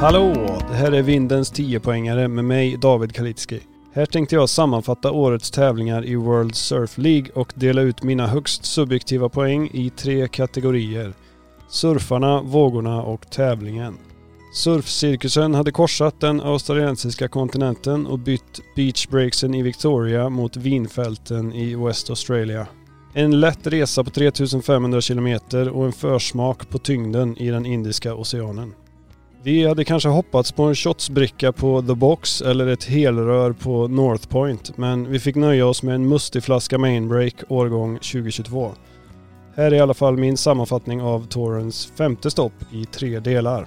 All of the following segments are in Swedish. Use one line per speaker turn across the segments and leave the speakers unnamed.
Hallå! Det här är Vindens 10-poängare med mig David Kalitski. Här tänkte jag sammanfatta årets tävlingar i World Surf League och dela ut mina högst subjektiva poäng i tre kategorier. Surfarna, vågorna och tävlingen. Surfcirkusen hade korsat den australiensiska kontinenten och bytt beachbreaksen i Victoria mot vinfälten i West Australia. En lätt resa på 3500 km och en försmak på tyngden i den Indiska oceanen. Vi hade kanske hoppats på en shotsbricka på The Box eller ett helrör på North Point men vi fick nöja oss med en mustig flaska Mainbreak årgång 2022. Här är i alla fall min sammanfattning av Torrens femte stopp i tre delar.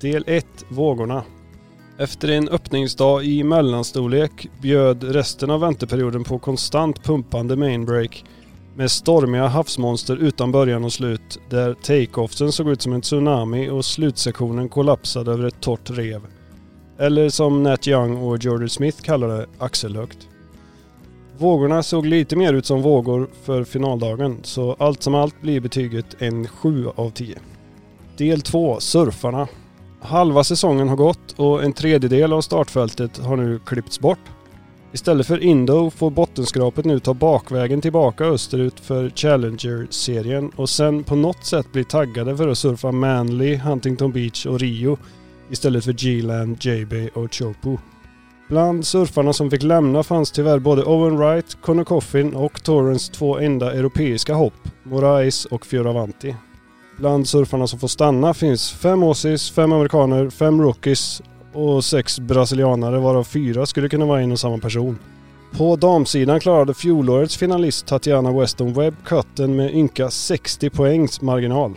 Del 1 Vågorna. Efter en öppningsdag i mellanstorlek bjöd resten av vänteperioden på konstant pumpande mainbreak med stormiga havsmonster utan början och slut där take-offsen såg ut som en tsunami och slutsektionen kollapsade över ett torrt rev. Eller som Nat Young och Jordan Smith kallar det, axelhögt. Vågorna såg lite mer ut som vågor för finaldagen så allt som allt blir betyget en 7 av 10. Del 2, Surfarna. Halva säsongen har gått och en tredjedel av startfältet har nu klippts bort. Istället för Indo får bottenskrapet nu ta bakvägen tillbaka österut för Challenger-serien och sen på något sätt bli taggade för att surfa Manly, Huntington Beach och Rio istället för G-Land, JB och Chopu. Bland surfarna som fick lämna fanns tyvärr både Owen Wright, Conor Coffin och Torrens två enda europeiska hopp, Morais och Fioravanti. Bland surfarna som får stanna finns fem Aussies, fem amerikaner, fem rookies och sex brasilianare varav fyra skulle kunna vara en och samma person. På damsidan klarade fjolårets finalist Tatiana Weston Webb cutten med ynka 60 poängs marginal.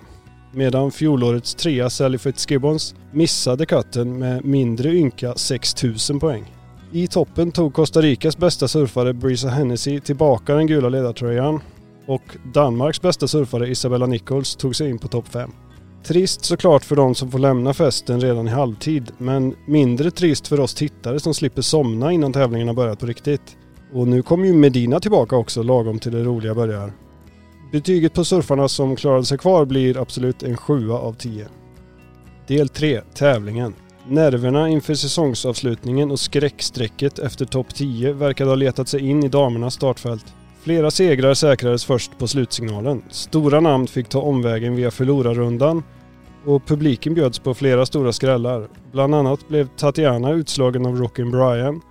Medan fjolårets trea Sally Fitzgibbons missade cutten med mindre ynka 6000 poäng. I toppen tog Costa Ricas bästa surfare Brisa Hennessy tillbaka den gula ledartröjan och Danmarks bästa surfare Isabella Nichols tog sig in på topp 5. Trist såklart för de som får lämna festen redan i halvtid, men mindre trist för oss tittare som slipper somna innan tävlingen har börjat på riktigt. Och nu kommer ju Medina tillbaka också lagom till det roliga börjar. Betyget på surfarna som klarade sig kvar blir absolut en 7 av 10. Del 3, tävlingen. Nerverna inför säsongsavslutningen och skräckstrecket efter topp 10 verkade ha letat sig in i damernas startfält. Flera segrar säkrades först på slutsignalen. Stora namn fick ta omvägen via förlorarrundan och publiken bjöds på flera stora skrällar. Bland annat blev Tatiana utslagen av Rockin Brian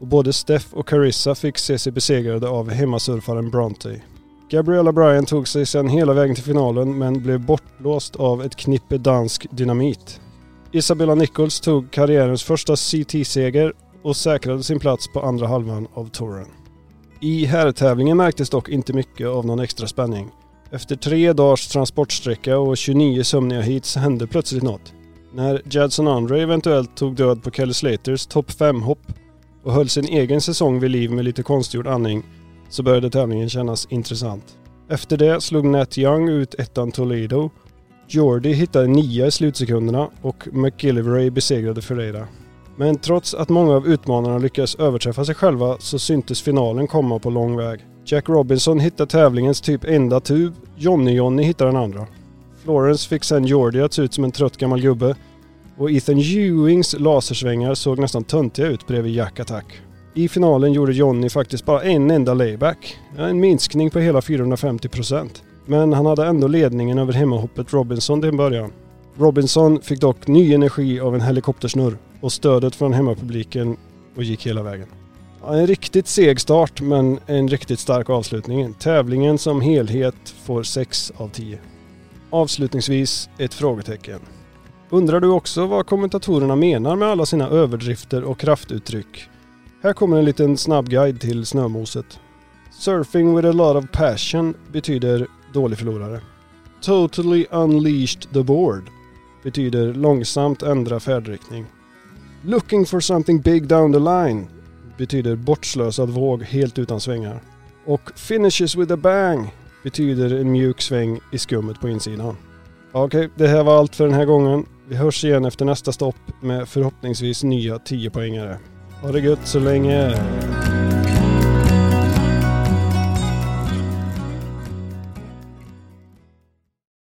och både Steph och Carissa fick se sig besegrade av hemmasurfaren Bronte. Gabriella Bryan tog sig sedan hela vägen till finalen men blev bortblåst av ett knippe dansk dynamit. Isabella Nichols tog karriärens första CT-seger och säkrade sin plats på andra halvan av touren. I herrtävlingen märktes dock inte mycket av någon extra spänning. Efter tre dagars transportsträcka och 29 sömniga hits hände plötsligt något. När Jadson Andre eventuellt tog död på Kelly Slaters topp 5-hopp och höll sin egen säsong vid liv med lite konstgjord andning så började tävlingen kännas intressant. Efter det slog Nat Young ut ettan Toledo. Jordy hittade nia i slutsekunderna och McGillivray besegrade Ferreira. Men trots att många av utmanarna lyckades överträffa sig själva så syntes finalen komma på lång väg. Jack Robinson hittade tävlingens typ enda tub, Johnny-Johnny hittade den andra. Florence fick sen Jordi att se ut som en trött gammal gubbe och Ethan Ewings lasersvängar såg nästan töntiga ut bredvid Jack Attack. I finalen gjorde Johnny faktiskt bara en enda layback, en minskning på hela 450%. Men han hade ändå ledningen över hemmahoppet Robinson till en början. Robinson fick dock ny energi av en helikoptersnurr och stödet från hemmapubliken och gick hela vägen. En riktigt seg start men en riktigt stark avslutning. Tävlingen som helhet får 6 av 10. Avslutningsvis ett frågetecken. Undrar du också vad kommentatorerna menar med alla sina överdrifter och kraftuttryck? Här kommer en liten snabb guide till snömoset. Surfing with a lot of passion betyder dålig förlorare. Totally unleashed the board betyder långsamt ändra färdriktning. Looking for something big down the line betyder bortslösad våg helt utan svängar. Och finishes with a bang betyder en mjuk sväng i skummet på insidan. Okej, okay, det här var allt för den här gången. Vi hörs igen efter nästa stopp med förhoppningsvis nya 10 poängare. Ha det gött så länge!